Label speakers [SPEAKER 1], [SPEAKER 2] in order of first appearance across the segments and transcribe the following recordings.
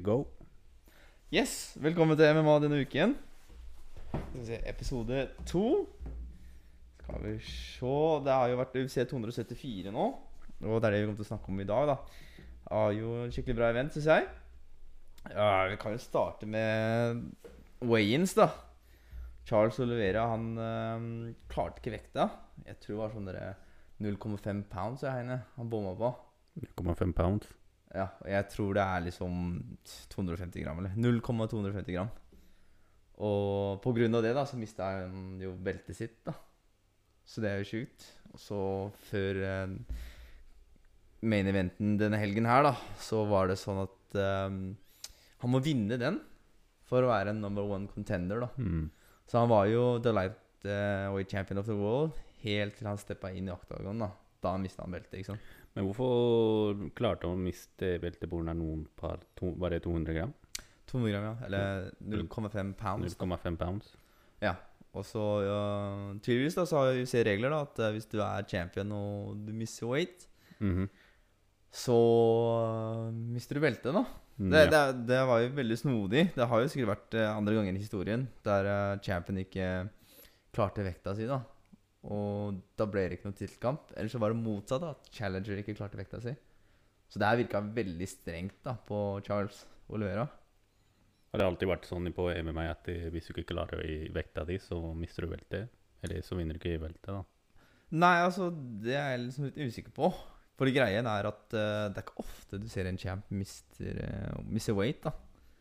[SPEAKER 1] Go.
[SPEAKER 2] Yes, velkommen til MMA denne uken. Episode to. Skal vi se Det har jo vært UFC 274 nå. Og det er det vi kommer til å snakke om i dag, da. Det var jo en skikkelig bra event, syns jeg. Ja, Vi kan jo starte med weigh-ins, da. Charles Olivera han øh, klarte ikke vekta. Jeg tror det var sånn 0,5 pounds jeg heine, han bomma på.
[SPEAKER 1] 0,5 pounds.
[SPEAKER 2] Ja, og jeg tror det er liksom 250 gram, eller 0,250 gram. Og på grunn av det da, så mista han jo beltet sitt, da. Så det er jo sjukt. Og så før eh, main eventen denne helgen her, da, så var det sånn at eh, han må vinne den for å være en number one contender, da.
[SPEAKER 1] Mm.
[SPEAKER 2] Så han var jo the light eh, champion of the world helt til han steppa inn i oktagon, da. Da mista han beltet, ikke sant.
[SPEAKER 1] Men hvorfor klarte han å miste av noen par to, Var det 200 gram?
[SPEAKER 2] 200 gram, ja. Eller 0,5 pounds.
[SPEAKER 1] 0,5 pounds?
[SPEAKER 2] Ja. Og så ja, tydeligvis da, så har sett regler da at eh, hvis du er champion og du mister weight,
[SPEAKER 1] Mhm.
[SPEAKER 2] så uh, mister du beltet, da.
[SPEAKER 1] Mm,
[SPEAKER 2] Det,
[SPEAKER 1] ja.
[SPEAKER 2] det, det var jo veldig snodig. Det har jo sikkert vært eh, andre ganger i historien der champion ikke klarte vekta si, da. Og da ble det ikke noen tittelkamp. Eller så var det motsatt, da, at challenger ikke klarte vekta si. Så det her virka veldig strengt da på Charles Olivera.
[SPEAKER 1] Har det alltid vært sånn på MMA at eh, hvis du ikke klarer i vekta di, så mister du veltet? Eller så vinner du ikke i veltet, da?
[SPEAKER 2] Nei, altså, det er jeg liksom litt usikker på. For greien er at uh, det er ikke ofte du ser en champ mister, uh, mister weight, da.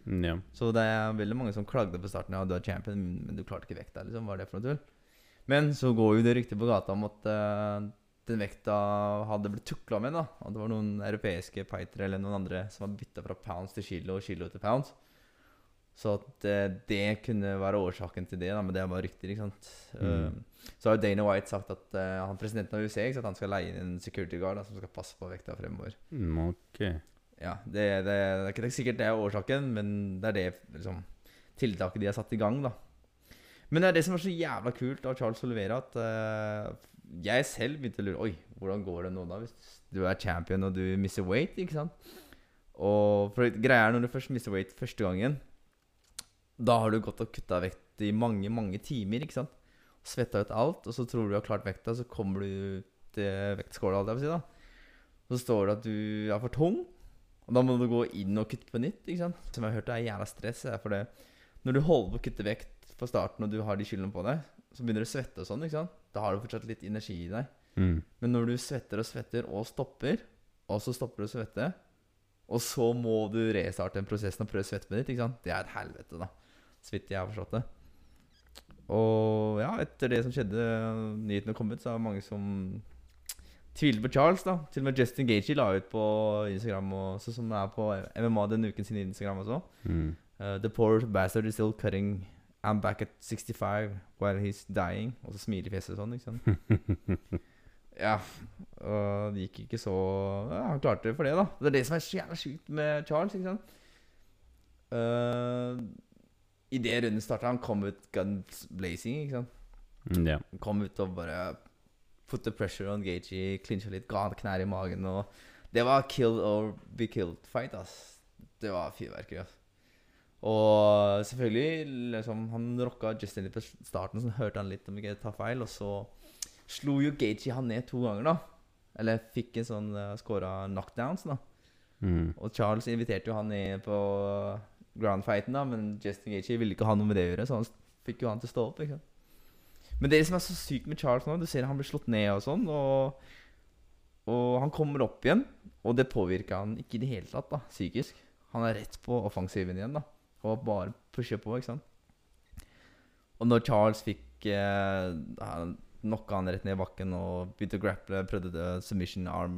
[SPEAKER 1] Mm, ja.
[SPEAKER 2] Så det er veldig mange som klagde på starten. Ja, du er champion, men du klarte ikke vekta. liksom, Hva er det for noe tull? Men så går jo det ryktet på gata om at uh, den vekta hadde blitt tukla med. da At det var noen europeiske pitere eller noen andre som var bytta fra pounds til kilo og kilo til pounds. Så at uh, det kunne være årsaken til det, da men det er bare rykter. ikke sant
[SPEAKER 1] Mm.
[SPEAKER 2] uh, så har jo Dana White sagt at eh, han presidenten av USA ikke sant? han skal leie inn en security guard da, som skal passe på vekta fremover.
[SPEAKER 1] Mm, ok.
[SPEAKER 2] Ja, det, det, det er ikke sikkert det er årsaken, men det er det liksom, tiltaket de har satt i gang. da Men det er det som er så jævla kult av Charles Olivera, at uh, jeg selv begynte å lure Oi, hvordan går det nå da hvis du er champion og du mister weight? ikke sant? Og for greia er når du først mister weight første gangen, da har du gått og kutta vekt i mange, mange timer, ikke sant? Svetta ut alt, og så tror du du har klart vekta, så kommer du til vektskåla, holdt jeg å si, da. Så står det at du er for tung, og da må du gå inn og kutte på nytt. ikke sant? Som jeg har hørt det er jævla stress. For det. Når du holder på å kutte vekt på starten, og du har de skyldene på deg, så begynner du å svette og sånn. ikke sant? Da har du fortsatt litt energi i deg.
[SPEAKER 1] Mm.
[SPEAKER 2] Men når du svetter og svetter og stopper, og så stopper du å svette, og så må du restarte den prosessen og prøve svette med ditt, ikke sant? det er et helvete, da. Så vidt jeg har forstått det. Og ja, etter det som skjedde, nyhetene kom ut, så er det mange som tviler på Charles. da Til og med Justin Gagey la ut på Instagram, og, sånn som er på MMA denne uken sin Instagram også.
[SPEAKER 1] Mm.
[SPEAKER 2] Uh, the poor bastard is still cutting I'm back at 65 while he's dying. Og så smiler fjeset sånn, ikke sant. ja. Og det gikk ikke så ja, Han klarte det for det, da. Det er det som er så jævla sjukt med Charles, ikke sant. Uh, I det runden starta, han kom ut guns blazing, ikke sant.
[SPEAKER 1] Mm.
[SPEAKER 2] Han kom ut og bare put the pressure on Gagey, clincha litt, ga han knær i magen. Og det var kill or be killed-fight. ass Det var fyrverkeri. ass Og selvfølgelig liksom, Han rocka Justin litt på starten, så hørte han litt om jeg ta feil. Og så slo jo Gagey han ned to ganger, da. Eller fikk en sånn uh, scora knockdowns, da.
[SPEAKER 1] Mm.
[SPEAKER 2] Og Charles inviterte jo han ned på groundfighten, da, men Justin Gagey ville ikke ha noe med det å gjøre, så han fikk jo han til å stå opp. ikke sant? Men det som er så sykt med Charles nå, du ser han blir slått ned og sånn, og, og han kommer opp igjen, og det påvirker han ikke i det hele tatt, da, psykisk. Han er rett på offensiven igjen, da, og bare pushe på, ikke sant. Og når Charles fikk eh, knocka han rett ned i bakken og begynte å grapple, prøvde det submission arm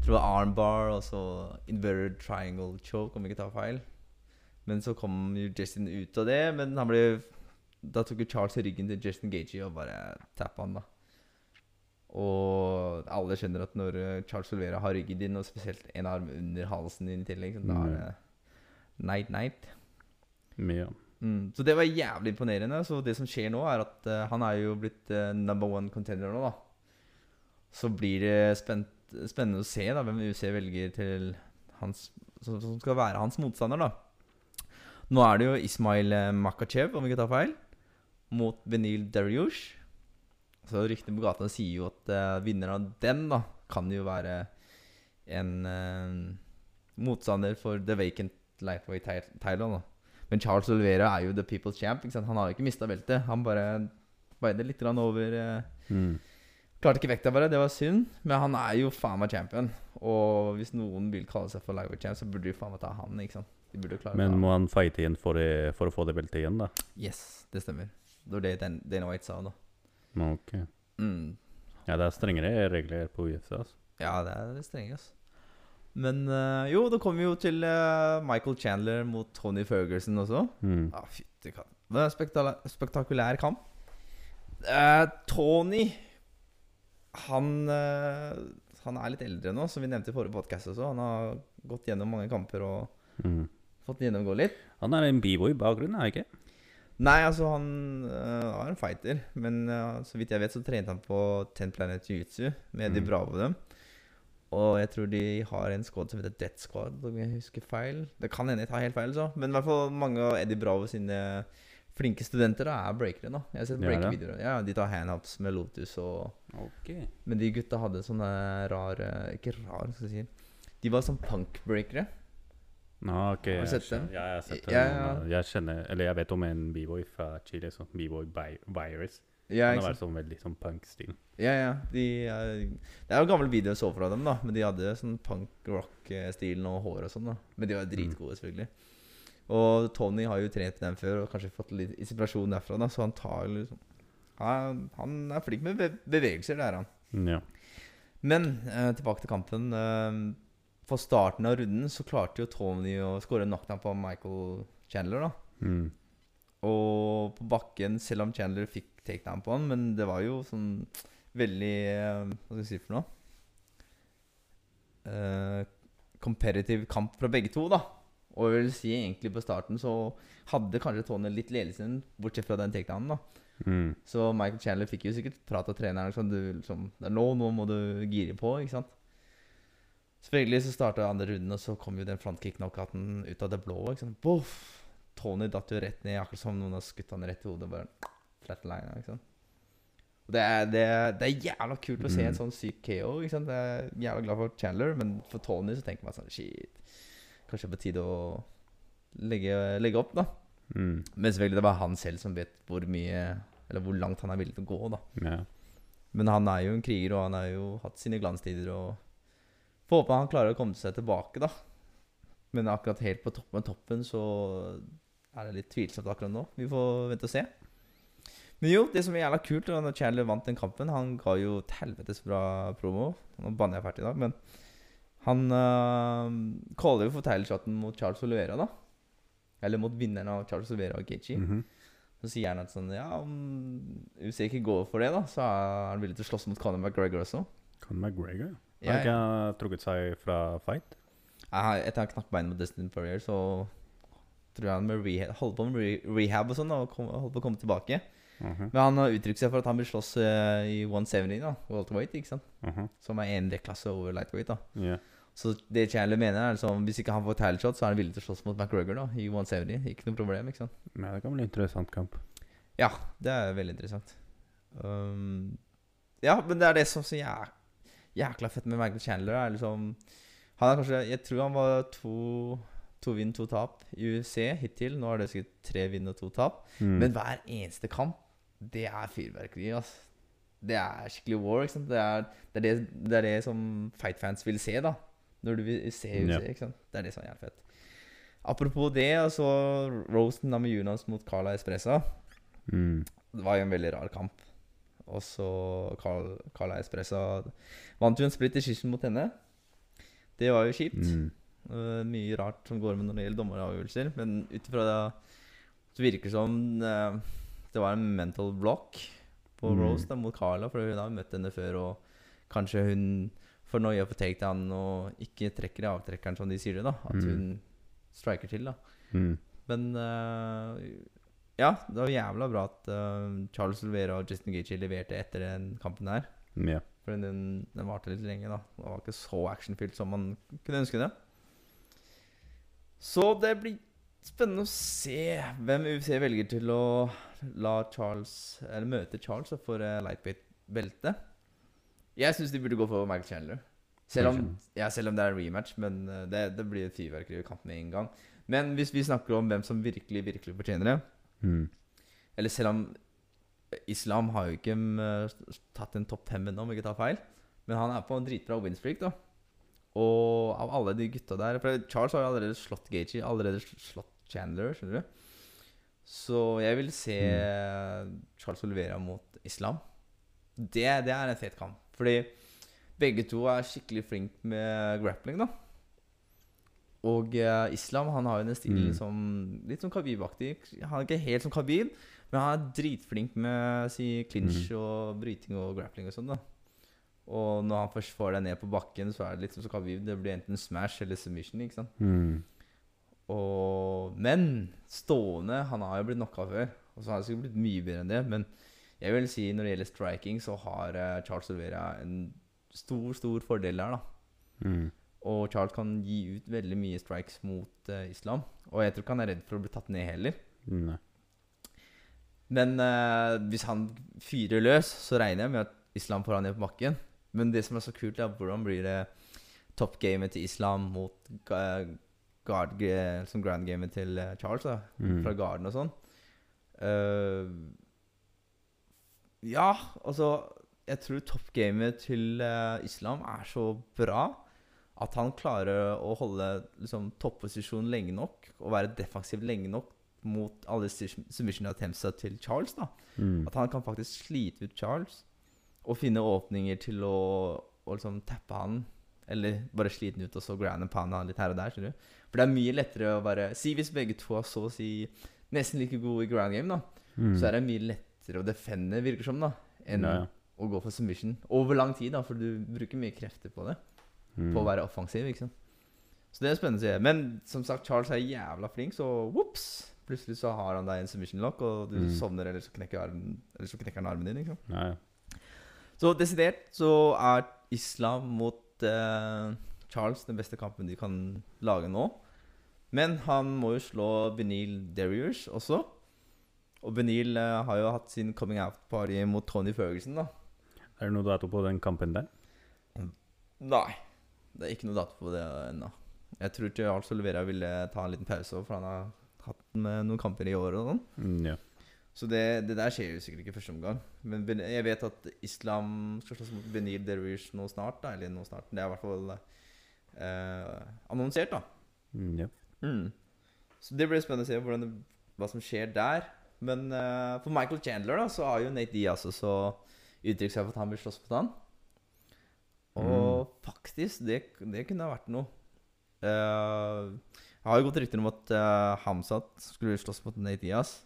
[SPEAKER 2] tror det var armbar og så inverted triangle choke, om jeg ikke tar feil. Men så kom jo Justin ut av det, men han ble Da tok jo Charles ryggen til Justin Gagey og bare tappa han, da. Og alle skjønner at når eh, Charles Olvera har ryggen din, og spesielt en arm under halsen din i tillegg, så da er det night night.
[SPEAKER 1] Mye.
[SPEAKER 2] Mm, så det var jævlig imponerende. Så det som skjer nå, er at uh, han er jo blitt uh, number one contender nå, da. Så blir det spent, spennende å se da hvem UC velger til hans som, skal være hans motstander, da. Nå er det jo Ismail eh, Makachev, om vi ikke tar feil, mot Benil Dariush. Så ryktene på gata sier jo at uh, vinneren av den da kan jo være en motstander for the vacant Lightway Thailand. da. Men Charles Olivera er jo the people's champ. Han har jo ikke mista beltet. Han bare veide litt over eh,
[SPEAKER 1] Mm.
[SPEAKER 2] Klarte ikke vekta bare, det var synd. Men han er jo faen meg champion. Og hvis noen vil kalle seg for lightweight champ, så burde de faen meg ta han. ikke sant?
[SPEAKER 1] Men må han fighte igjen for, for å få det beltet igjen, da?
[SPEAKER 2] Yes, det stemmer. Det var det Dana White sa, da.
[SPEAKER 1] Ok.
[SPEAKER 2] Mm.
[SPEAKER 1] Ja, det er strengere regler på UFC, altså.
[SPEAKER 2] Ja, det er strenge, altså. Men uh, jo, da kommer vi jo til uh, Michael Chandler mot Tony Ferguson også.
[SPEAKER 1] Mm.
[SPEAKER 2] Ja, fytti er en spektakulær kamp. Uh, Tony han, han er litt eldre nå, som vi nevnte i forrige podkast også. Han har gått gjennom mange kamper og
[SPEAKER 1] Mm.
[SPEAKER 2] fått gjennomgå litt.
[SPEAKER 1] Han er en b-boy-bakgrunn, er han ikke?
[SPEAKER 2] Nei, altså, han er en fighter. Men så vidt jeg vet, så trente han på Ten Planet Jiu-Jitsu med de
[SPEAKER 1] bra
[SPEAKER 2] på dem. Og jeg tror de har en squad som heter Death Squad, om jeg husker feil. Det kan hende jeg tar helt feil, så. Men i hvert fall mange av Eddie Bravo sine flinke studenter da, er breakere. da Jeg har sett
[SPEAKER 1] breakervideoer. ja.
[SPEAKER 2] De tar handouts med Lotus og
[SPEAKER 1] okay.
[SPEAKER 2] Men de gutta hadde sånne rare Ikke rare, skal jeg si. De var sånn punk-breakere.
[SPEAKER 1] Ah, okay.
[SPEAKER 2] Har du sett dem?
[SPEAKER 1] Ja, jeg har sett dem.
[SPEAKER 2] Ja,
[SPEAKER 1] ja. Jeg kjenner, eller jeg vet om en b-boy fra Chile, sånn b-boy Vi- Virus.
[SPEAKER 2] Ja,
[SPEAKER 1] Han har vært sånn veldig sånn punk-stil.
[SPEAKER 2] Ja, ja. De, uh, det er jo gammel video jeg så fra dem, da. Men de hadde sånn punk-rock-stilen og hår og sånn. da Men de var dritgode, selvfølgelig. Og Tony har jo trent dem før og kanskje fått litt inspirasjon derfra, da så han tar liksom Han, han er flink med bevegelser, det er han.
[SPEAKER 1] Ja.
[SPEAKER 2] Men uh, tilbake til kampen. Uh, for starten av runden så klarte jo Tony å skåre knockdown på Michael Chandler, da.
[SPEAKER 1] Mm.
[SPEAKER 2] Og på bakken, selv om Chandler fikk takedown på han, men det var jo sånn veldig eh, Hva skal jeg si for noe? Uh, competitive kamp fra begge to, da. Og jeg vil si egentlig på starten så hadde kanskje Tony litt ledelsen, bortsett fra den takedownen, da.
[SPEAKER 1] Mm.
[SPEAKER 2] Så Michael Chandler fikk jo sikkert prat av treneren sånn, du, liksom, det er nå, nå må du gire på, ikke sant? Selvfølgelig så starta andre runden, og så kom jo den frontkick-knockouten ut av det blå. ikke sant? Boff! Tony datt jo rett ned, akkurat som noen har skutt han rett i hodet. Bare flatline, ikke sant? Det er, det, er, det er jævla kult å se en
[SPEAKER 1] Mm.
[SPEAKER 2] sånn syk KO. ikke sant? Jeg er jævla glad for Chandler, men for Tony så tenker man sånn Shit, kanskje det er på tide å legge, legge opp, da.
[SPEAKER 1] Mm.
[SPEAKER 2] Men selvfølgelig det var han selv som vet hvor mye Eller hvor langt han er villig til å gå. da
[SPEAKER 1] Ja.
[SPEAKER 2] Men han er jo en kriger, og han har jo hatt sine glanstider. Og Får håpe han klarer å komme seg tilbake, da. Men akkurat helt på toppen, toppen så er det litt tvilsomt akkurat nå. Vi får vente og se. Men jo, det som er jævla kult da når Chandler vant den kampen Han ga jo et helvetes bra promo. Nå banner jeg fælt i dag, men han uh, caller jo for titleshoten mot Charles Olivera, da. Eller mot vinneren av Charles Olivera og Gaethje.
[SPEAKER 1] -hmm.
[SPEAKER 2] Så sier han at sånn Ja, om UFC ikke går for det, da, så er han villig til å slåss mot Conor McGregor også.
[SPEAKER 1] Conor McGregor?
[SPEAKER 2] Ja,
[SPEAKER 1] Har ikke han trukket seg fra fight?
[SPEAKER 2] Jeg- Etter han knakk beinet mot Destin Furrier så tror jeg han må holde på med rehab og sånn, og holde på å komme tilbake.
[SPEAKER 1] Mhm.
[SPEAKER 2] Men han har uttrykt seg for at han vil slåss uh, i 170, da, welterweight, ikke sant?
[SPEAKER 1] Mhm.
[SPEAKER 2] Som er én klasse over lightweight. da
[SPEAKER 1] Yeah.
[SPEAKER 2] Så det Chandler mener, er liksom hvis ikke han får title shot, så er han villig til å slåss mot McGregor da i 170. Ikke noe problem, ikke sant?
[SPEAKER 1] Men det kan bli en interessant kamp.
[SPEAKER 2] Ja, det er veldig interessant. Um, ja, men det er det som så jæk, jækla fett med Michael Chandler. Er liksom, han er kanskje Jeg tror han var to, to vinn, to tap i UFC hittil. Nå er det sikkert tre vinn og to tap.
[SPEAKER 1] Mm.
[SPEAKER 2] Men hver eneste kamp, det er fyrverkeri. Altså. Det er skikkelig war. Ikke sant? Det, er, det, er det, det er det som fightfans vil se, da. Når du vil se UFC.
[SPEAKER 1] Ja.
[SPEAKER 2] Ikke sant? Det er det som er jævlig fett. Apropos det, altså Roasten Namajunas mot Carla Espressa.
[SPEAKER 1] Mm.
[SPEAKER 2] Det var jo en veldig rar kamp. Og så Carl, Carla Espressa vant jo en split decision mot henne. Det var jo kjipt.
[SPEAKER 1] Mm.
[SPEAKER 2] Uh, mye rart som går med når det gjelder dommeravgjørelser. Men ut ifra det så virker det som uh, det var en mental block på
[SPEAKER 1] Mm.
[SPEAKER 2] Rose da, mot Carla, for hun har møtt henne før, og kanskje hun får noia på takedown og ikke trekker i avtrekkeren, som de sier det, da. At
[SPEAKER 1] Mm.
[SPEAKER 2] hun striker til, da.
[SPEAKER 1] Mm.
[SPEAKER 2] Men uh, ja, det var jævla bra at Charles Olvera og Justin Gaethje leverte etter den kampen her.
[SPEAKER 1] Yeah.
[SPEAKER 2] For den, den varte litt lenge, da. Det var ikke så actionfylt som man kunne ønske det. Så det blir spennende å se hvem UFC velger til å la Charles Eller møte Charles for eh, lightweight-beltet. Jeg syns de burde gå for Michael Chandler. Selv om, ja, selv om det er en rematch, men eh, det, det blir et fyrverkeri i kampen med en gang. Men hvis vi snakker om hvem som virkelig, virkelig fortjener det
[SPEAKER 1] Mm.
[SPEAKER 2] Eller selv om Islam har jo ikke tatt en topp fem ennå, om jeg ikke tar feil. Men han er på en dritbra winstreak, da. Og av alle de gutta der For Charles har jo allerede slått Gagey, allerede slått Chandler, skjønner du. Så jeg vil se Charles Olivera mot Islam. Det, det er en fet kamp. Fordi begge to er skikkelig flinke med grappling, da. Og uh, Islam han har jo den stilen
[SPEAKER 1] Mm.
[SPEAKER 2] som Litt sånn Khabib-aktig. Han er ikke helt som Khabib, men han er dritflink med si, clinch og bryting og grappling og sånn. da Og når han først får deg ned på bakken, så er det litt som vi, Det blir enten smash eller submission. ikke sant?
[SPEAKER 1] Mm.
[SPEAKER 2] Og, men stående Han har jo blitt knocka før, og så har han sikkert blitt mye bedre enn det. Men jeg vil si når det gjelder striking, så har eh, Charles Olvera en stor, stor fordel der. da
[SPEAKER 1] Mm.
[SPEAKER 2] Og Charles kan gi ut veldig mye strikes mot uh, Islam. Og jeg tror ikke han er redd for å bli tatt ned heller.
[SPEAKER 1] Nei.
[SPEAKER 2] Men uh, hvis han fyrer løs, så regner jeg med at Islam får han ned på bakken. Men det som er så kult, er hvordan blir det toppgamet til Islam mot ga- guard, eh, som grand gamet til eh, Charles, da,
[SPEAKER 1] Mm.
[SPEAKER 2] fra garden og sånn. Uh, ja, altså Jeg tror toppgamet til uh, Islam er så bra at han klarer å holde liksom, topposisjon lenge nok og være defensiv lenge nok mot alle submission attemptsa til Charles. da
[SPEAKER 1] Mm.
[SPEAKER 2] At han kan faktisk slite ut Charles og finne åpninger til å, å liksom tappe han. Eller bare slite han ut og så grande på han litt her og der. skjønner du For det er mye lettere å bare Si hvis begge to er så å si nesten like gode i ground game, da
[SPEAKER 1] Mm.
[SPEAKER 2] så er det mye lettere å defende, virker som, da enn
[SPEAKER 1] Ja, ja.
[SPEAKER 2] å gå for submission. Over lang tid, da, for du bruker mye krefter på det.
[SPEAKER 1] Mm.
[SPEAKER 2] På å være offensiv, ikke sant. Så det er spennende å se. Men som sagt, Charles er jævla flink, så whoops! Plutselig så har han deg en submission lock, og du
[SPEAKER 1] Mm.
[SPEAKER 2] sovner, eller så knekker, armen, eller så knekker han armen din. ikke sant?
[SPEAKER 1] Ja, ja.
[SPEAKER 2] Så desidert så er Islam mot eh, Charles den beste kampen de kan lage nå. Men han må jo slå Benil Derriers også. Og Benil eh, har jo hatt sin coming out-party mot Tony Ferguson, da.
[SPEAKER 1] Er det noe dato på den kampen der?
[SPEAKER 2] Nei. Det er ikke noe dato på det ennå. Jeg tror ikke Charles Olivera ville ta en liten pause, for han har hatt med noen kamper i året og sånn.
[SPEAKER 1] Mm, ja.
[SPEAKER 2] Så det, det der skjer jo sikkert ikke første omgang. Men jeg vet at Islam skal slåss mot Benil Derwish nå snart. Da, eller nå snart. Det er i hvert fall eh, annonsert, da.
[SPEAKER 1] Mm, ja.
[SPEAKER 2] Mm. Så det blir spennende å se det, hva som skjer der. Men eh, for Michael Chandler da, så har jo Nate Diaz også uttrykt seg for at han vil slåss mot han. Og faktisk, det, det kunne ha vært noe. Eh, jeg har jo gått rykter om at eh, Hamzat skulle slåss mot Nate Diaz.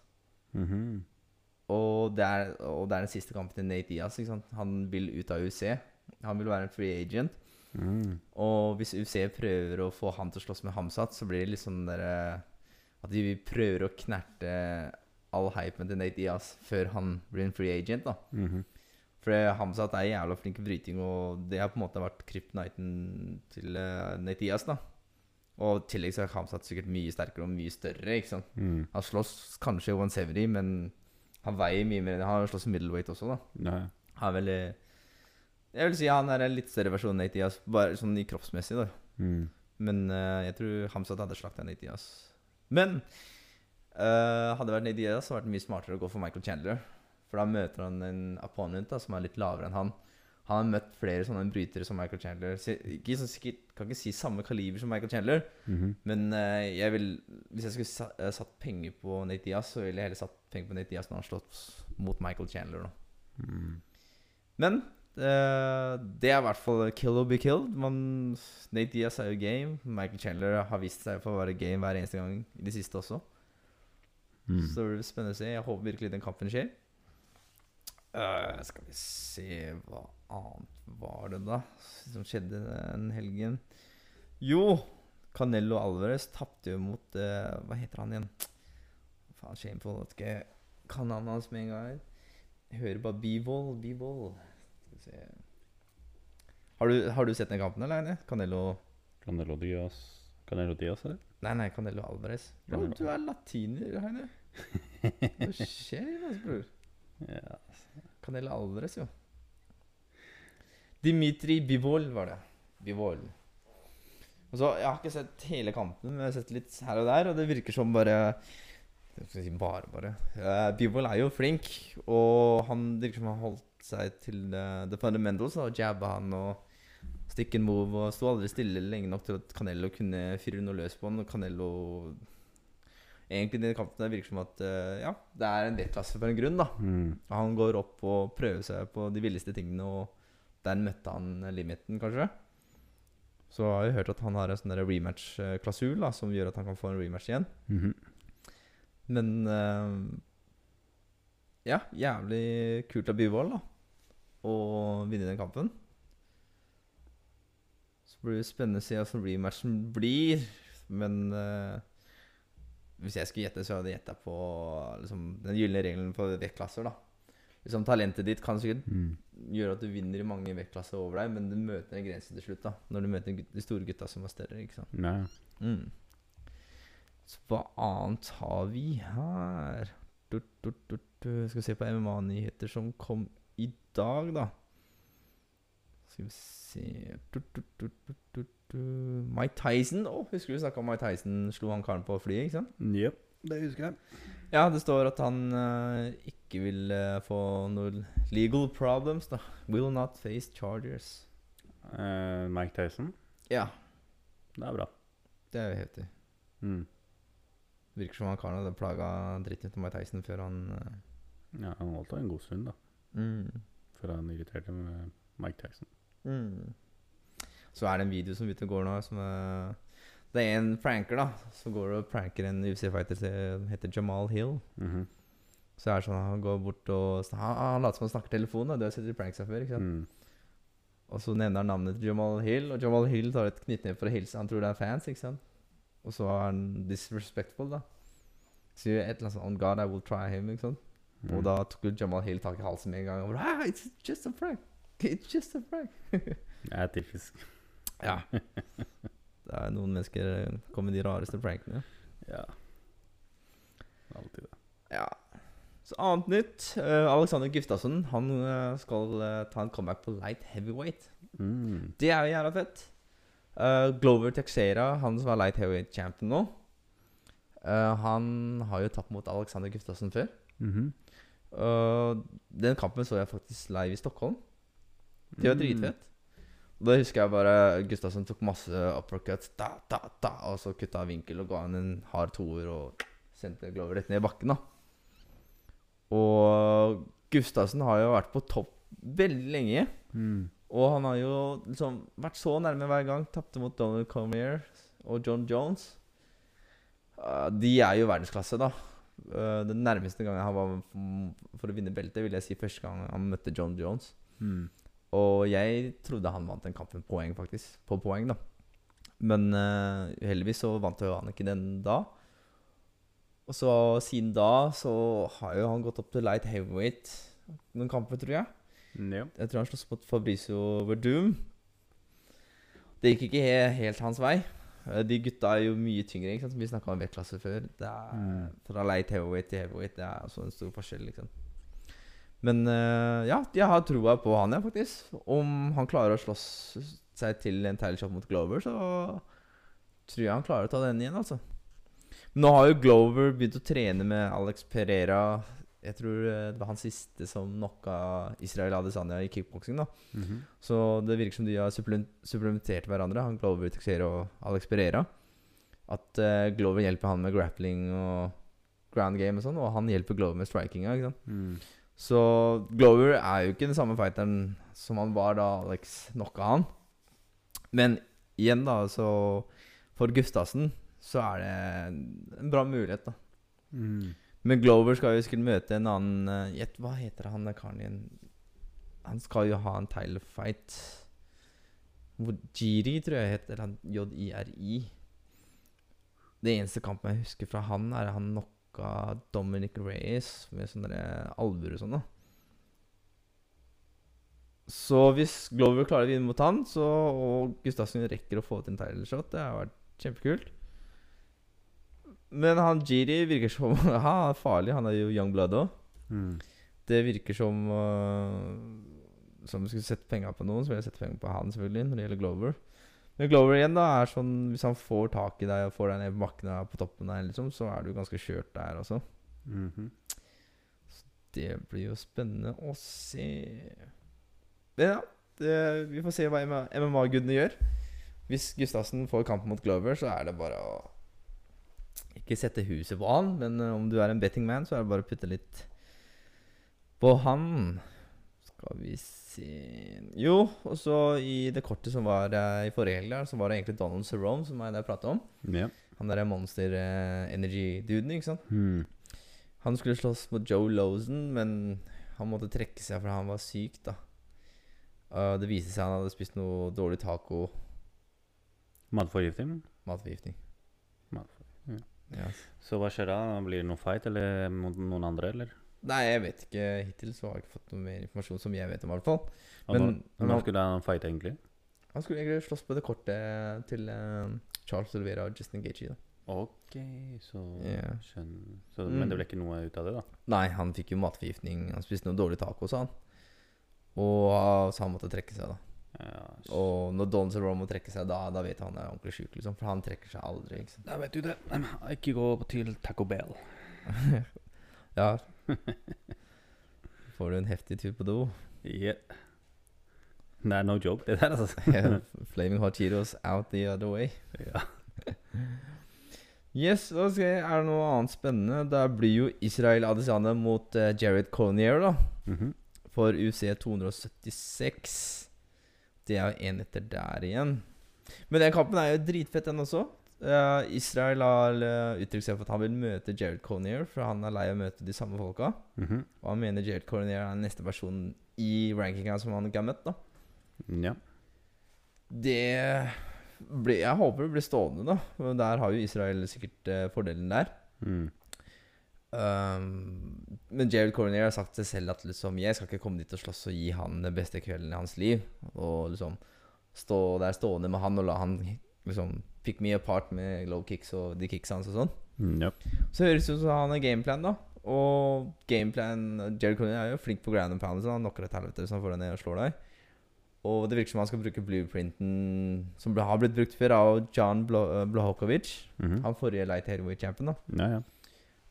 [SPEAKER 1] Mhm.
[SPEAKER 2] Og det, er, og det er den siste kampen til Nate Diaz. Han vil ut av UC. Han vil være en free agent.
[SPEAKER 1] Mm.
[SPEAKER 2] Og hvis UC prøver å få han til å slåss med Hamzat, så blir det litt sånn der eh, At de prøver å knerte all hypen til Nate Diaz før han blir en free agent. da
[SPEAKER 1] Mhm.
[SPEAKER 2] For det- Hamzat er jævla flink i bryting, og det har på en måte vært kryptoniten til uh, Nate Diaz. da Og i tillegg så er Hamzat sikkert mye sterkere og mye større. ikke sant
[SPEAKER 1] Mm.
[SPEAKER 2] Han slåss kanskje 170, men han veier mye mer Han har slåss middleweight også, da.
[SPEAKER 1] Ja.
[SPEAKER 2] Han er veldig Jeg vil si han er en litt større versjon av Nate Diaz, bare sånn i kroppsmessig, da.
[SPEAKER 1] Mm.
[SPEAKER 2] Men uh, jeg tror Hamzat hadde slakta Nate Diaz. Men uh, hadde det vært Nate Diaz, så hadde det vært mye smartere å gå for Michael Chandler. For da møter han en opponent da, som er litt lavere enn han. Han har møtt flere sånne brytere som Michael Chandler. Ikke kan ikke si samme kaliber som Michael Chandler,
[SPEAKER 1] Mhm.
[SPEAKER 2] men eh, jeg vil hvis jeg skulle eh, satt penger på Nate Diaz, så ville jeg heller satt penger på Nate Diaz når han slått mot Michael Chandler.
[SPEAKER 1] Mm.
[SPEAKER 2] Men eh, det er i hvert fall kill or be killed. Man, Nate Diaz er jo game. Michael Chandler har vist seg for å være game hver eneste gang i det siste også.
[SPEAKER 1] Mm.
[SPEAKER 2] Så det blir spennende å se. Jeg håper virkelig den kampen skjer. Uh, skal vi se Hva annet var det, da, som skjedde den helgen? Jo, Canello Alvarez tapte jo mot uh, Hva heter han igjen? Faen, shameful. Vet ikke kan han hans med en gang. Jeg hører bare B-ball Skal vi se har du, har du sett den kampen, eller? Canello
[SPEAKER 1] Canelo Diaz Canelo Diaz, eller?
[SPEAKER 2] Nei, nei, Canelo Alvarez. Bro,
[SPEAKER 1] Canelo.
[SPEAKER 2] du er latiner, Heine. Hva skjer, altså, bror?
[SPEAKER 1] Ja.
[SPEAKER 2] Canello Alvarez, jo. Dimitri Bivol var det. Bivol. Og så, Jeg har ikke sett hele kampen, men jeg har sett litt her og der, og det virker som bare skal si bare, bare. Uh, Bivol er jo flink, og han virker som han holdt seg til uh, the fundamentals. Da, jabba han og stick and move, og sto aldri stille lenge nok til at Canelo kunne fyre noe løs på han. Og Canelo Egentlig i den kampen der virker som at uh, ja, det er en vektklasse for en grunn, da.
[SPEAKER 1] Mm.
[SPEAKER 2] Han går opp og prøver seg på de villeste tingene, og der møtte han limiten, kanskje. Så har jeg hørt at han har en sånn rematch-klausul som gjør at han kan få en rematch igjen.
[SPEAKER 1] Mhm.
[SPEAKER 2] Men uh, ja, jævlig kult av Byvold da, å vinne den kampen. Så blir det spennende å se hvordan rematchen blir. Men uh, hvis jeg skulle gjette, så hadde jeg gjetta på liksom, den gylne regelen for vektklasser. da. Liksom, talentet ditt kan sikkert
[SPEAKER 1] Mm.
[SPEAKER 2] gjøre at du vinner i mange vektklasser over deg, men du møter en grense til slutt. da Når du møter de store gutta som var større. ikke sant?
[SPEAKER 1] Nei.
[SPEAKER 2] Mm. Så hva annet har vi her? Du, du, du, du. Skal vi se på MMA-nyheter som kom i dag, da. Skal vi se du, du, du, du, du, du. Mike Tyson Oh, Husker du snakka om Mike Tyson slo han karen på flyet? ikke sant?
[SPEAKER 1] Jep, det husker jeg.
[SPEAKER 2] Ja, det står at han uh, ikke vil uh, få noen legal problems. da Will not face chargers.
[SPEAKER 1] Eh, Mike Tyson.
[SPEAKER 2] Ja,
[SPEAKER 1] Det er bra.
[SPEAKER 2] det er jo heftig.
[SPEAKER 1] Mm.
[SPEAKER 2] Virker som han karen hadde plaga dritten ut av Mike Tyson før han uh,
[SPEAKER 1] Ja, han holdt en god stund, da.
[SPEAKER 2] mm.
[SPEAKER 1] Før han irriterte med Mike Tyson.
[SPEAKER 2] Mm. Så er det en video som ute og går nå som er Det er en pranker da som går og pranker en UFC-fighter som heter Jamal Hill.
[SPEAKER 1] Mhm.
[SPEAKER 2] Så er det sånn Han går bort og Han, han later som han snakker telefon. da Du har sett de her før. ikke sant?
[SPEAKER 1] Mm.
[SPEAKER 2] Og så nevner han navnet til Jamal Hill, og Jamal Hill tar et knyttneve for å hilse. Han tror det er fans, ikke sant? Og så er han disrespectful, da. Sier et eller annet sånt On God, I will try him, ikke sant?
[SPEAKER 1] Mm.
[SPEAKER 2] Og da tok Jamal Hill tak i halsen med en gang. Og bare, ah, it's just a prank. It's just a prank.
[SPEAKER 1] Det er typisk.
[SPEAKER 2] Ja. Det er noen mennesker eh, kommer med de rareste prankene.
[SPEAKER 1] Ja. Alltid det.
[SPEAKER 2] Ja. Så annet nytt. Uh, Alexander Giftasson han uh, skal uh, ta en comeback på light heavyweight.
[SPEAKER 1] Mm.
[SPEAKER 2] Det er jo jævla fett. Glover Texera, han som er light heavyweight champion nå, han har jo tapt mot Alexander Giftasson før.
[SPEAKER 1] Mhm.
[SPEAKER 2] Eh, den kampen så jeg faktisk live i Stockholm. Det var
[SPEAKER 1] Mm.
[SPEAKER 2] dritfett. Da husker jeg bare Gustavsen tok masse uppercuts, da, da, da, og så kutta vinkel og ga han en hard toer og sendte Glover rett ned i bakken. da Og Gustavsen har jo vært på topp veldig lenge.
[SPEAKER 1] Mm.
[SPEAKER 2] Og han har jo liksom vært så nærme hver gang. Tapte mot Donald Comier og John Jones. Uh, de er jo verdensklasse, da. Uh, den nærmeste gangen han var for å vinne beltet, vil jeg si første gang han møtte John Jones.
[SPEAKER 1] Mm.
[SPEAKER 2] Og jeg trodde han vant den kampen poeng, faktisk. På poeng, da. Men uh, heldigvis så vant jo han ikke den da. Og så siden da så har jo han gått opp til light heavyweight noen kamper, tror jeg.
[SPEAKER 1] Ja.
[SPEAKER 2] Jeg tror han sloss mot Fabricio Verdum. Det gikk ikke he helt hans vei. Eh, De gutta er jo mye tyngre. ikke sant? Vi snakka om vektklasse før. Det er
[SPEAKER 1] Mm.
[SPEAKER 2] Fra light heavyweight til heavyweight Det er også en stor forskjell. liksom Men eh, ja, jeg har troa på han, ja, faktisk. Om han klarer å slåss seg til en title shot mot Glover, så tror jeg han klarer å ta den igjen, altså. Men nå har jo Glover begynt å trene med Alex Pereira. Jeg tror eh, det var han siste som knocka Israel Adesanya i kickboksing. da
[SPEAKER 1] -hmm.
[SPEAKER 2] Så det virker som de har supplementert hverandre, han Glover Texero og Alex Pereira. At uh, Glover hjelper han med grappling og ground game og sånn, og han hjelper Glover med strikinga. ikke sant?
[SPEAKER 1] Mm.
[SPEAKER 2] Så Glover er jo ikke den samme fighteren som han var da Alex knocka han. Men igjen, da, så For Gustavsen så er det en bra mulighet, da.
[SPEAKER 1] Mm.
[SPEAKER 2] Men Glover skal jo sikkert møte en annen eh, Gjett, hva heter han der karen igjen? Han skal jo ha en title fight. Jiri, tror jeg heter han. J-i-r-i. Det eneste kampen jeg husker fra han, er han knocka Dominic Reyes med sånne der albuer og sånn. da Så hvis Glover klarer å vinne mot han, så, og Gustavsen rekker å få til en title shot, det har vært Kjempekult. Men han Jiri virker som Han er farlig. Han er jo young blood òg.
[SPEAKER 1] Mm.
[SPEAKER 2] Det virker som uh, Som vi skulle sette penger på noen, så vil jeg sette penger på han, selvfølgelig, når det gjelder Glover. Men Glover igjen, da, er sånn Hvis han får tak i deg og får deg ned på bakken på toppen der, liksom, så er du ganske kjørt der også.
[SPEAKER 1] Mhm.
[SPEAKER 2] Det blir jo spennende å se. Men ja, det, vi får se hva MMA-gudene gjør. Hvis Gustavsen får kampen mot Glover, så er det bare å Ikke sette huset på han, men eh, om du er en betting man, så er det bare å putte litt på han. Skal vi se Jo, og så i det kortet som var eh, i forrige helg, der, så var det egentlig Donald Cerrone som jeg der prata om.
[SPEAKER 1] Ja.
[SPEAKER 2] Han derre Monster eh, Energy-duden, ikke sant?
[SPEAKER 1] Hmm.
[SPEAKER 2] Han skulle slåss mot Joe Lozen, men han måtte trekke seg fordi han var syk, da. Uh, det viste seg han hadde spist noe dårlig taco.
[SPEAKER 1] Matforgifting?
[SPEAKER 2] Matforgiftning.
[SPEAKER 1] Matforgiftning.
[SPEAKER 2] Ja.
[SPEAKER 1] Så hva skjer da? Blir det noe fight eller mot noen andre, eller?
[SPEAKER 2] Nei, jeg vet ikke. Hittil så har jeg ikke fått noe mer informasjon som jeg vet om, i hvert fall. Men-
[SPEAKER 1] når, når skulle han fighte, egentlig?
[SPEAKER 2] Han skulle egentlig slåss på det kortet til uh, Charles Olivera og Justin Gaethje.
[SPEAKER 1] Ok, så
[SPEAKER 2] yeah.
[SPEAKER 1] skjønner så,
[SPEAKER 2] Mm.
[SPEAKER 1] Men det ble ikke noe ut av det, da?
[SPEAKER 2] Nei, han fikk jo matforgiftning. Han spiste noe dårlig taco, sa han. Og uh, Så han måtte trekke seg, da.
[SPEAKER 1] Ja,
[SPEAKER 2] Og når Don Cerrone må trekke seg, da, da vet han han er ordentlig sjuk, liksom. For han trekker seg aldri. ikke sant?
[SPEAKER 1] Da vet du det. Ikke gå til Taco Bell.
[SPEAKER 2] Ja. Får du en heftig tur på do.
[SPEAKER 1] Yeah. Det er no joke, det der, altså.
[SPEAKER 2] Flaming hot Cheetos out the other way.
[SPEAKER 1] Ja.
[SPEAKER 2] Yes, da skal jeg, Er det noe annet spennende? Da blir jo Israel Adesanya mot uh, Jared Cornier, da.
[SPEAKER 1] Mhm.
[SPEAKER 2] For UC 276. Det er jo én etter der igjen. Men den kampen er jo dritfett, den også. Israel har eh, uttrykt seg for at han vil møte Jared Cornier, for han er lei av å møte de samme folka.
[SPEAKER 1] Mhm.
[SPEAKER 2] Og han mener Jared Cornier er den neste personen i rankinga som han ikke har møtt. da
[SPEAKER 1] Ja.
[SPEAKER 2] Det ble, Jeg håper det blir stående, da. Men Der har jo Israel sikkert eh, fordelen der.
[SPEAKER 1] Mm.
[SPEAKER 2] Um, men Jared Cornier har sagt til seg selv at liksom, jeg skal ikke komme dit og slåss og gi han den beste kvelden i hans liv. Og liksom stå der stående med han og la han liksom pick me apart med low kicks og de kicks hans og sånn.
[SPEAKER 1] Mm, yep.
[SPEAKER 2] Så høres det ut som han har gameplan, da. Og gameplan Jared Cornier er jo flink på ground and pound, så han knocker et helvete hvis han får deg ned og slår deg. Og det virker som han skal bruke blueprinten som har blitt brukt før av John Blo Blahokovic.
[SPEAKER 1] -hmm.
[SPEAKER 2] Han forrige light heavyweight-champion. da
[SPEAKER 1] ja, ja.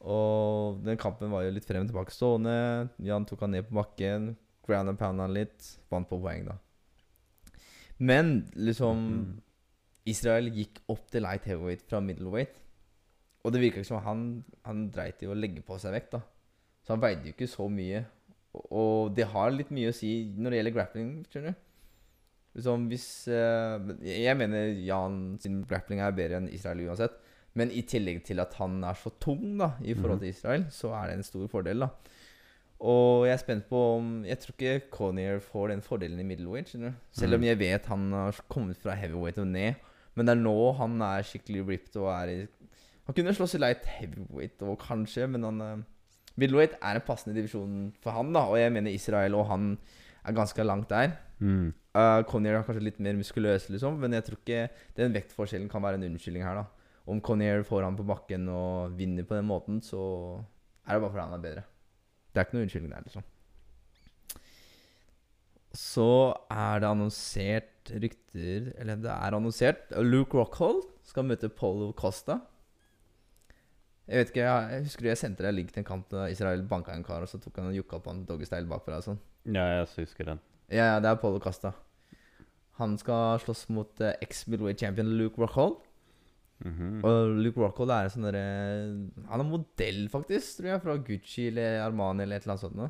[SPEAKER 2] Og den kampen var jo litt frem og tilbake stående. Jan tok han ned på bakken. Ground and pound han litt. Vant på poeng, da. Men liksom
[SPEAKER 1] Mhm.
[SPEAKER 2] Israel gikk opp til light heavyweight fra middleweight. Og det virka ikke som han, han dreit i å legge på seg vekt. da Så han veide jo ikke så mye. Og, det har litt mye å si når det gjelder grappling. skjønner du Som hvis uh, Jeg mener Jan sin grappling er bedre enn Israel uansett. Men i tillegg til at han er så tung da i forhold
[SPEAKER 1] Mhm.
[SPEAKER 2] til Israel, så er det en stor fordel. da Og jeg er spent på om Jeg tror ikke Conier får den fordelen i middleweight. skjønner du Selv om
[SPEAKER 1] Mhm.
[SPEAKER 2] jeg vet han har kommet fra heavyweight og ned. Men det er nå han er skikkelig ripped og er i Han kunne slåss i light heavyweight og kanskje, men han uh, Middleweight er en passende divisjon for han, da. Og jeg mener Israel og han er ganske langt der.
[SPEAKER 1] Mm.
[SPEAKER 2] Uh, Connier er kanskje litt mer muskuløs, liksom, men jeg tror ikke den vektforskjellen kan være en unnskyldning her. da Om Connier får han på bakken og vinner på den måten, så er det bare fordi han er bedre. Det er ikke noe unnskyldning der, liksom. Så er det annonsert rykter Eller det er annonsert Luke Rockhold skal møte Polo Costa. Jeg vet ikke, jeg, husker husker jeg sendte deg link til en kamp da Israel banka en kar, og så tok han og jukka på en doggystyle bakfra og sånn.
[SPEAKER 1] ja, jeg husker den.
[SPEAKER 2] Ja, ja, det er Polo Costa. Han skal slåss mot uh, ex-Midway champion Luke Rockhold.
[SPEAKER 1] Mhm.
[SPEAKER 2] Og Luke Rockhold er en sånn derre Han er modell, faktisk, tror jeg, fra Gucci eller Armani eller et eller annet sånt. noe.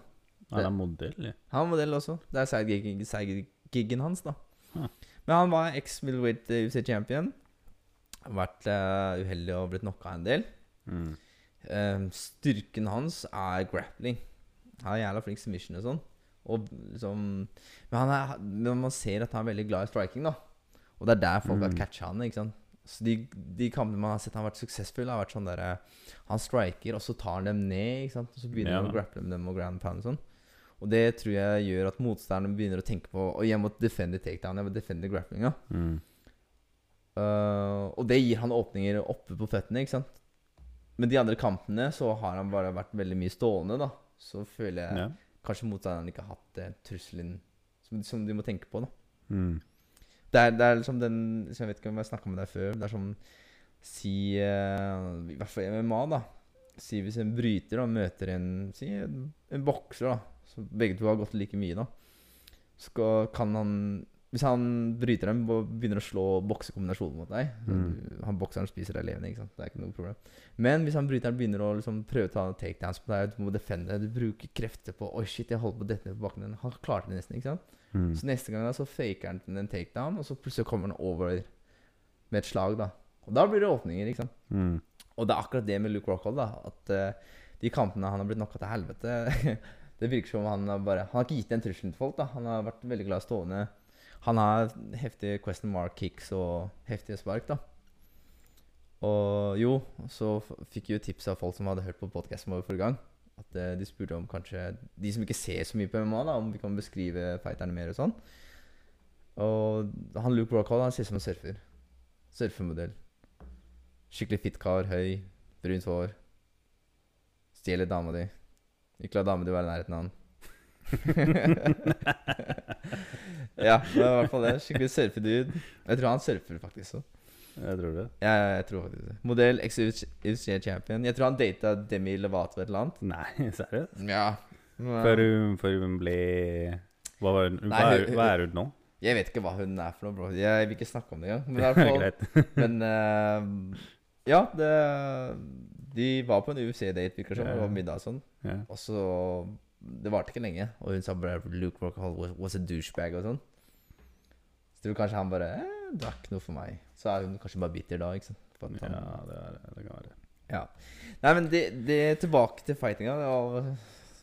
[SPEAKER 1] Han er modell, ja.
[SPEAKER 2] Han er modell også. Det er side-giggen side giggen hans, da. Men han var ex-middleweight eh, UFC champion. Vært uh, uheldig og blitt knocka en del.
[SPEAKER 1] Mm.
[SPEAKER 2] Eh, styrken hans er grappling. Han er jævla flink submission og sånn. Og liksom Men, han er, men man ser at han er veldig glad i striking, da. Og det er der folk har
[SPEAKER 1] Mm.
[SPEAKER 2] catcha han. ikke sant? Så de, de kampene man har sett han har vært suksessfull, har vært sånn der eh, Han striker, og så tar han dem ned, ikke sant? og så begynner
[SPEAKER 1] Ja.
[SPEAKER 2] han å grapple med dem og grand pound og sånn. Og det tror jeg gjør at motstanderen begynner å tenke på Og jeg må defende takedown, jeg må defende grapplinga.
[SPEAKER 1] Mm.
[SPEAKER 2] Uh, og det gir han åpninger oppe på føttene, ikke sant. Men de andre kampene så har han bare vært veldig mye stående, da. Så føler jeg
[SPEAKER 1] Ja.
[SPEAKER 2] kanskje motstanderen ikke har hatt den trusselen som, som de må tenke på, da.
[SPEAKER 1] Mm.
[SPEAKER 2] Det er, det er liksom den som Jeg vet ikke om jeg snakka med deg før. Det er som Si uh, I hvert fall MMA, da. Si hvis en bryter da møter en Si en, en bokser, da. Så begge to har gått like mye, da. Så kan han Hvis han bryter dem og begynner å slå boksekombinasjonen mot deg
[SPEAKER 1] Mm.
[SPEAKER 2] Han bokseren spiser deg levende, ikke sant. Det er ikke noe problem. Men hvis han bryteren begynner å liksom prøve å ta takedowns på deg, du må defende, du bruker krefter på Oi, shit, jeg holder på å dette på bakken din. Han klarte det nesten, ikke sant.
[SPEAKER 1] Mm.
[SPEAKER 2] Så neste gang da, så faker han en takedown, og så plutselig kommer han over med et slag, da. Og da blir det åpninger, ikke sant.
[SPEAKER 1] Mm.
[SPEAKER 2] Og det er akkurat det med Luke Rockhold, da. At uh, de kampene han har blitt knocka til helvete Det virker som han har bare Han har ikke gitt den trusselen til folk, da. Han har vært veldig glad i stående. Han har heftige question mark kicks og heftige spark, da. Og jo, så fikk jeg jo tips av folk som hadde hørt på podkasten vår forrige gang. At eh, de spurte om kanskje De som ikke ser så mye på MMA, da om vi kan beskrive fighterne mer og sånn. Og han Luke Rockhold han ser ut som en surfer. Surfemodell. Skikkelig fit kar, høy, brunt hår. Stjeler dama di. Ikke la dama di være i nærheten av han. ja, det var i hvert fall det. Skikkelig surfedude. Jeg tror han surfer faktisk òg.
[SPEAKER 1] Jeg tror det.
[SPEAKER 2] Ja, jeg tror faktisk det. Modell ex-UFC champion. Jeg tror han data Demi Lovato et eller annet.
[SPEAKER 1] Nei, seriøst?
[SPEAKER 2] Ja.
[SPEAKER 1] Før hun, før hun ble Hva, var, hun-
[SPEAKER 2] Nei,
[SPEAKER 1] hva, er, hva er hun nå?
[SPEAKER 2] Jeg vet ikke hva hun er for noe, bro. Jeg vil ikke snakke om det engang. Men i hvert fall. Men uh, ja, det, de var på en UFC-date, virker det som. Det var middag og sånn.
[SPEAKER 1] Ja.
[SPEAKER 2] Og så Det varte ikke lenge, og hun sa bare Luke Rockhold was, a douchebag og sånn. Så tror kanskje han bare eh, Det er ikke noe for meg. Så er hun kanskje bare bitter da, ikke sant.
[SPEAKER 1] Ja, det, er, det kan være.
[SPEAKER 2] ja. Nei, men det, det tilbake til fightinga.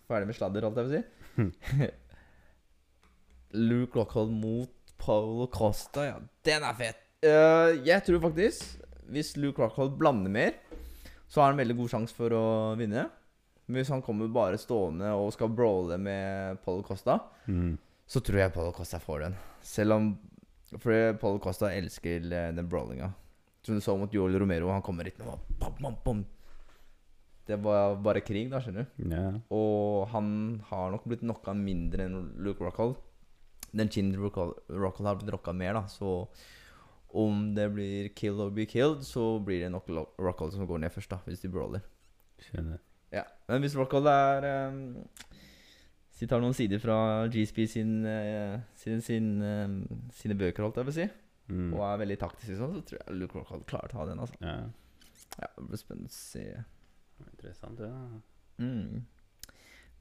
[SPEAKER 2] Ferdig med sladder, holdt jeg på å si. Luke Rockhold mot Paolo Costa, ja. Den er fet! Uh, jeg tror faktisk, hvis Luke Rockhold blander mer, så har han veldig god sjanse for å vinne. Men hvis han kommer bare stående og skal brawle med Paul Costa,
[SPEAKER 1] Mm.
[SPEAKER 2] så tror jeg Paul Costa får den. Selv om For Paul Costa elsker eh, den brawlinga. Som du så mot Joel Romero, han kommer hit og bam, bam, bam. Det var bare krig, da, skjønner du.
[SPEAKER 1] Yeah.
[SPEAKER 2] Og han har nok blitt knocka mindre enn Luke Rockhold. Den Rockhold Rockhold har blitt rocka mer, da. Så om det blir kill or be killed, så blir det nok Rockhold som går ned først, da. Hvis de brawler.
[SPEAKER 1] Skjønner.
[SPEAKER 2] Ja. Men hvis Rockhold er um, Si tar noen sider fra GSP sin, uh, sin, sin, eh, sine bøker, holdt jeg på å si,
[SPEAKER 1] Mm.
[SPEAKER 2] og er veldig taktisk, sånn, så tror jeg Luke Rockhold klarer å ta den. altså
[SPEAKER 1] Ja.
[SPEAKER 2] Ja, Det blir spennende å se.
[SPEAKER 1] Interessant, ja.
[SPEAKER 2] Mm.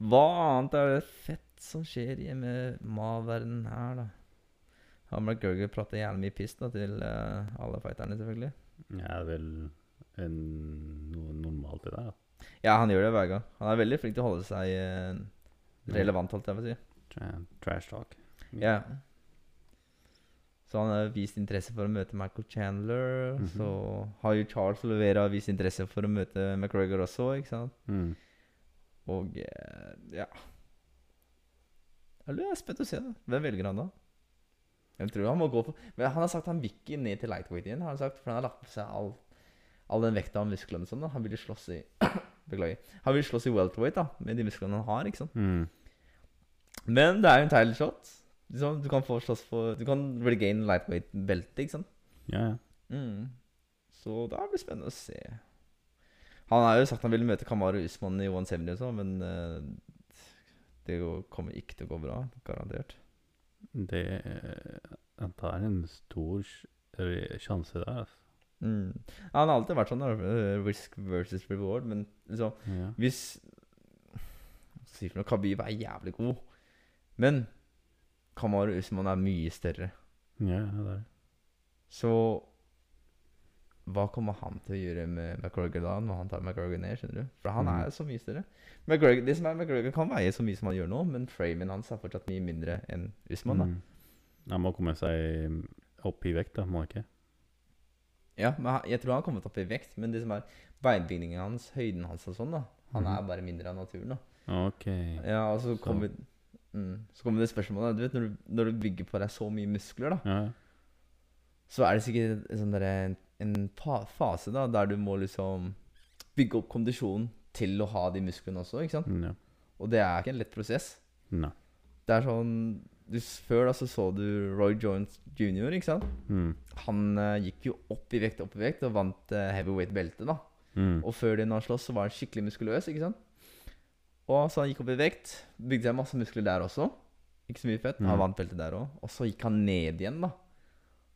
[SPEAKER 2] Hva annet er det fett som skjer i MMA-verdenen her, da? Har McGregor prater jævlig mye piss da til uh, alle fighterne, selvfølgelig.
[SPEAKER 1] Det er vel en, noe normalt i der. da.
[SPEAKER 2] Ja, han gjør det hver gang. Han er veldig flink til å holde seg eh, relevant, holdt jeg på å si.
[SPEAKER 1] Tra trash talk.
[SPEAKER 2] Ja. Så han har vist interesse for å møte Michael Chandler.
[SPEAKER 1] Mhm.
[SPEAKER 2] Så har jo Charles Levera vist interesse for å møte McGregor også, ikke sant.
[SPEAKER 1] Mm.
[SPEAKER 2] Og eh, ja Jeg er spent å se det. Hvem velger han da? Jeg tror han må gå for Men han har sagt han vil ikke ned til lightweight igjen. Han har sagt, For han har lagt på seg all, all den vekta og musklene sånn. da. Han vil jo slåss i Beklager. Han vil slåss i welterweight da med de musklene han har. ikke sant?
[SPEAKER 1] Mm.
[SPEAKER 2] Men det er jo en title shot. Liksom, du kan få slåss for Du kan regain lightweight-beltet, ikke sant?
[SPEAKER 1] Ja, ja.
[SPEAKER 2] Mm. Så da blir det spennende å se. Han har jo sagt han ville møte Kamaru Usman i 170 og sånn, men uh, det går- kommer ikke til å gå bra. Garantert.
[SPEAKER 1] Det Han tar en stor sjanse der, altså.
[SPEAKER 2] Mm. Han har alltid vært sånn, eh, risk versus reward, men liksom
[SPEAKER 1] Ja.
[SPEAKER 2] Hvis Hva si for noe? Khabib er jævlig god, men Kamaru Usman er mye større.
[SPEAKER 1] ja, det er.
[SPEAKER 2] Så hva kommer han til å gjøre med McGregor da, når han tar McGregor ned? skjønner du? For han
[SPEAKER 1] Mhm.
[SPEAKER 2] er så mye større. McGregor, det som er McGregor kan veie så mye som han gjør nå, men framen hans er fortsatt mye mindre enn Usman. da.
[SPEAKER 1] Mm. Han må komme seg opp i vekt, da, må han ikke?
[SPEAKER 2] Ja, men Jeg tror han har kommet opp i vekt, men det som er beinbygningen hans, høyden hans og sånn, da Han
[SPEAKER 1] Mhm.
[SPEAKER 2] er bare mindre av naturen. da
[SPEAKER 1] Ok.
[SPEAKER 2] Ja, og så kommer mm, Så kommer det spørsmålet Du vet når du, når du bygger på deg så mye muskler, da
[SPEAKER 1] Ja.
[SPEAKER 2] så er det sikkert en, sånn der, en, en fase da der du må liksom bygge opp kondisjonen til å ha de musklene også, ikke sant?
[SPEAKER 1] Ja.
[SPEAKER 2] Og det er ikke en lett prosess.
[SPEAKER 1] Nei.
[SPEAKER 2] Det er sånn du, Før da så så du Roy Jones jr., ikke sant?
[SPEAKER 1] Mm.
[SPEAKER 2] Han uh, gikk jo opp i vekt, opp i vekt, og vant uh, heavyweight-beltet, da.
[SPEAKER 1] Mm.
[SPEAKER 2] Og før det når han sloss, så var han skikkelig muskuløs, ikke sant? Og så han gikk opp i vekt, bygde seg masse muskler der også. Ikke så mye fett. Han
[SPEAKER 1] Mm.
[SPEAKER 2] vant beltet der òg. Og så gikk han ned igjen, da.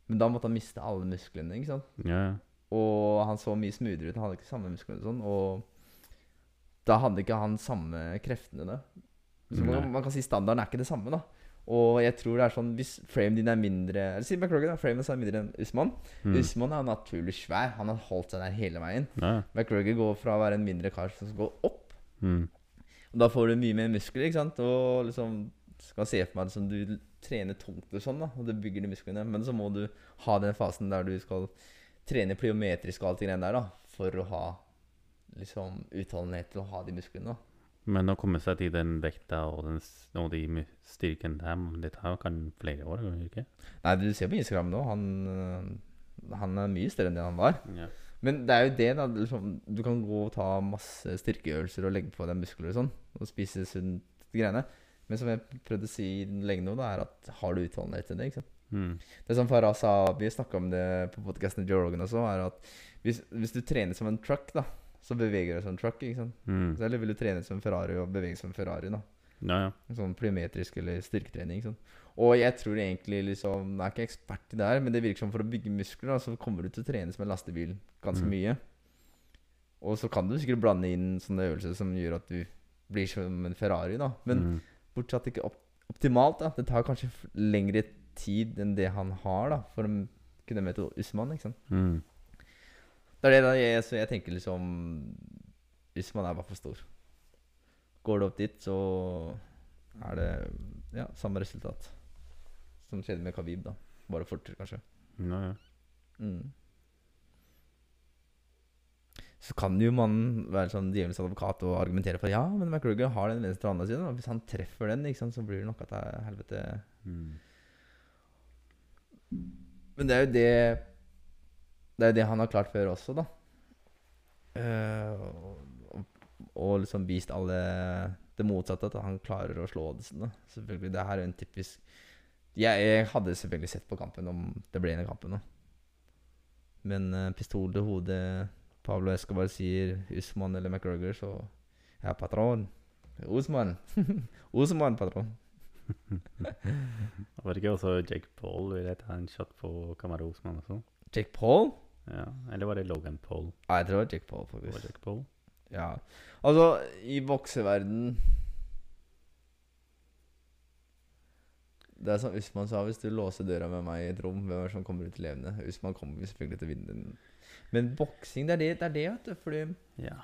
[SPEAKER 2] Men da måtte han miste alle musklene, ikke sant?
[SPEAKER 1] Ja, ja.
[SPEAKER 2] Og han så mye smoothere ut. Han hadde ikke samme muskler og sånn. Og da hadde ikke han samme kreftene, da. Så man, man kan si standarden er ikke det samme, da. Og jeg tror det er sånn hvis framen din er mindre Eller si McGregor, da. Framen er mindre enn Usman.
[SPEAKER 1] Mm.
[SPEAKER 2] Usman er naturlig svær. Han har holdt seg der hele veien.
[SPEAKER 1] Ja, ja.
[SPEAKER 2] Går fra å være en mindre kar som skal gå opp.
[SPEAKER 1] Mm.
[SPEAKER 2] Og da får du mye mer muskler, ikke sant? Og liksom skal se for meg som du trener tungt og sånn, da. Og det bygger de musklene. Men så må du ha den fasen der du skal trene pliometrisk og alt det greiene der, da. For å ha liksom utholdenhet til å ha de musklene, da.
[SPEAKER 1] Men å komme seg til den vekta og, den, og de styrken der, det tar kan flere år, Kan ikke?
[SPEAKER 2] Nei, du ser på Instagram nå, han, han er mye større enn det han var.
[SPEAKER 1] Ja.
[SPEAKER 2] Men det er jo det, da. Liksom, du kan gå og ta masse styrkeøvelser og legge på deg muskler og sånn, og spise sunt greiene. Men som jeg prøvde å si lenge nå, da, er at har du utholdenhet til det, ikke sant.
[SPEAKER 1] Mm.
[SPEAKER 2] Det som Farah sa, vi snakka om det på podkasten til Joe Rogan også, er at hvis, hvis du trener som en truck, da, så beveger du deg som en truck. ikke sant?
[SPEAKER 1] Mm.
[SPEAKER 2] Så Eller vil du trene som Ferrari og bevege som Ferrari? da
[SPEAKER 1] Ja, ja.
[SPEAKER 2] Sånn plyometrisk eller styrketrening. Sånn. Og jeg tror egentlig liksom Jeg er ikke ekspert i det her, men det virker som for å bygge muskler, da, så kommer du til å trene som en lastebil ganske
[SPEAKER 1] Mm.
[SPEAKER 2] mye. Og så kan du sikkert blande inn sånne øvelser som gjør at du blir som en Ferrari, da. Men
[SPEAKER 1] mm.
[SPEAKER 2] fortsatt ikke opp optimalt. da Det tar kanskje lengre tid enn det han har da for å kunne møte Usman. ikke sant?
[SPEAKER 1] Mm.
[SPEAKER 2] Det er det jeg, så jeg tenker liksom Hvis man er bare for stor. Går det opp dit, så er det ja, samme resultat som skjedde med Khabib, da. Bare fortere, kanskje.
[SPEAKER 1] Ja, ja.
[SPEAKER 2] Mm. Så kan jo man være sånn djevelens advokat og argumentere for ja, men McGregor har den venstre hånda si. Hvis han treffer den, sant, så blir det nok at det er helvete
[SPEAKER 1] Mm.
[SPEAKER 2] Men det er jo det Det er det han har klart før også, da. Uh, og, og, liksom vist alle det motsatte, at han klarer å slå oddsen. Selvfølgelig, Det her er en typisk jeg, jeg hadde selvfølgelig sett på kampen om det ble en av kampene. Men uh, pistol til hodet Pablo Escobar sier Usman eller McGregor, så Ja, patron. Usman. Usman, patron.
[SPEAKER 1] Var det ikke også Jake Paul ville ta en shot på Kamaru Usman også?
[SPEAKER 2] Jake Paul?
[SPEAKER 1] Ja. Eller var det Logan Paul?
[SPEAKER 2] Nei, jeg tror det var Jack Paul,
[SPEAKER 1] Det var
[SPEAKER 2] Jack
[SPEAKER 1] Jake Paul?
[SPEAKER 2] Ja. Altså, i bokseverden Det er som Usman sa, hvis du låser døra med meg i et rom, hvem er det som kommer ut levende? Usman kommer selvfølgelig til å vinne den. Men boksing, det er det, det er det, vet du. Fordi
[SPEAKER 1] Ja.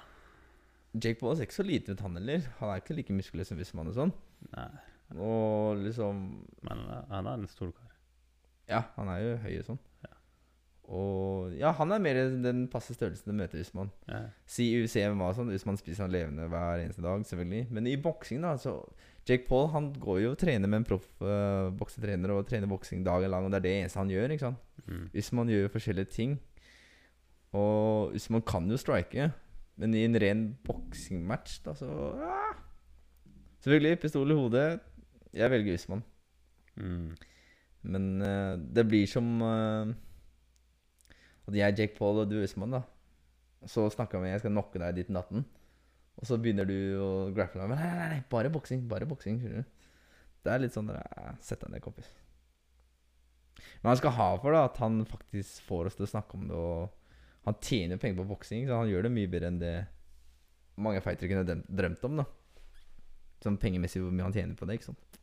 [SPEAKER 2] Jake Paul er ikke så liten ut, han heller. Han er ikke like muskuløs som Usman og sånn.
[SPEAKER 1] Nei,
[SPEAKER 2] Og liksom
[SPEAKER 1] men han- han er en stor kar.
[SPEAKER 2] Ja, han er jo høy og sånn. Og ja, han er mer den passe størrelsen du møter møte Usman.
[SPEAKER 1] Ja.
[SPEAKER 2] Si UFC MMA og sånn, Usman spiser han levende hver eneste dag, selvfølgelig. Men i boksing, da, så Jake Paul han går jo og trener med en proff uh, boksetrener og trener boksing dagen lang, og det er det eneste han gjør, ikke sant.
[SPEAKER 1] Mm.
[SPEAKER 2] Usman gjør forskjellige ting. Og Usman kan jo strike, men i en ren boksingmatch, da, så ah. Selvfølgelig, pistol i hodet. Jeg velger Usman.
[SPEAKER 1] Mm.
[SPEAKER 2] Men uh, det blir som eh, At jeg er Jake Paul og du er Usman, da. Så snakker vi jeg skal knocke deg dit natten. Og så begynner du å grapple meg. Nei, nei, nei, bare boksing. Bare boksing. Det er litt sånn der, eh, Sett deg ned, kompis. Men han skal ha for da at han faktisk får oss til å snakke om det. Og han tjener penger på boksing, så han gjør det mye bedre enn det mange fightere kunne drømt om. da Sånn pengemessig hvor mye han tjener på det. ikke sant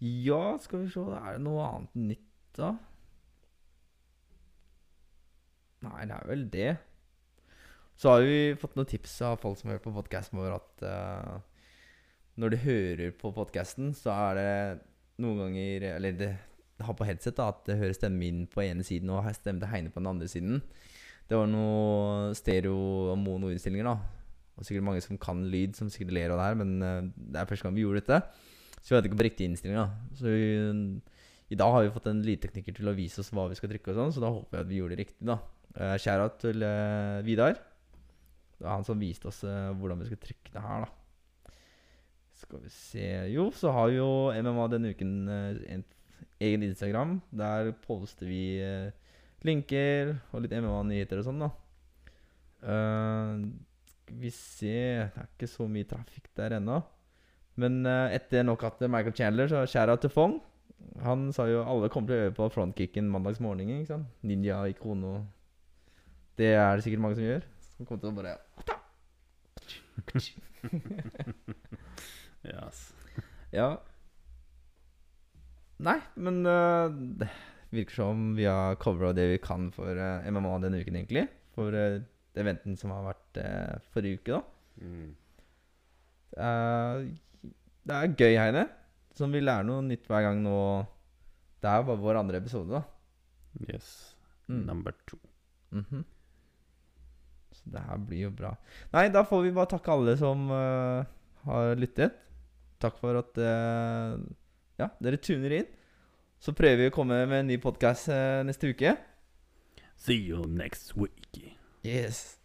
[SPEAKER 2] Ja, skal vi se Er det noe annet nytt, da? Nei, det er vel det. Så har vi fått noen tips av folk som hører på podkasten vår, at uh, når de hører på podkasten, så er det noen ganger Eller det, har på headset da at det hører stemmen min på ene siden og stemmen til Heine på den andre siden. Det var noe stereo- og mono-innstillinger, da. Og sikkert mange som kan lyd, som sikkert ler av det her, men uh, det er første gang vi gjorde dette. Så vi hadde ikke på riktig innstilling, da. Så vi, I dag har vi fått en lydtekniker til å vise oss hva vi skal trykke, og sånn, så da håper jeg at vi gjorde det riktig. da uh, til eh, Vidar. Det var han som viste oss eh, hvordan vi skal trykke det her, da. Skal vi se Jo, så har jo MMA denne uken eh, en egen Instagram. Der poster vi eh, linker og litt MMA-nyheter og sånn, da. Uh, skal vi se Det er ikke så mye trafikk der ennå. Men uh, etter knockout til Michael Chandler, så shout-out til Fong. Han sa jo alle kommer til å øve på frontkicken mandags morgen. Ninja ikono. Det er det sikkert mange som gjør. Som kommer til å bare
[SPEAKER 1] Yes.
[SPEAKER 2] Ja. Nei, men uh, det virker som vi har covra det vi kan for uh, MMA denne uken, egentlig. For det eventen som har vært uh, forrige uke, da.
[SPEAKER 1] Mm.
[SPEAKER 2] Uh, det er gøy, Heine. Som vi lærer noe nytt hver gang nå. Det er jo bare vår andre episode, da.
[SPEAKER 1] Yes.
[SPEAKER 2] Mm.
[SPEAKER 1] Number two.
[SPEAKER 2] Mhm. Så det her blir jo bra. Nei, da får vi bare takke alle som uh, har lyttet. Takk for at uh, ja, dere tuner inn. Så prøver vi å komme med en ny podkast neste uke.
[SPEAKER 1] See you next week.
[SPEAKER 2] Yes.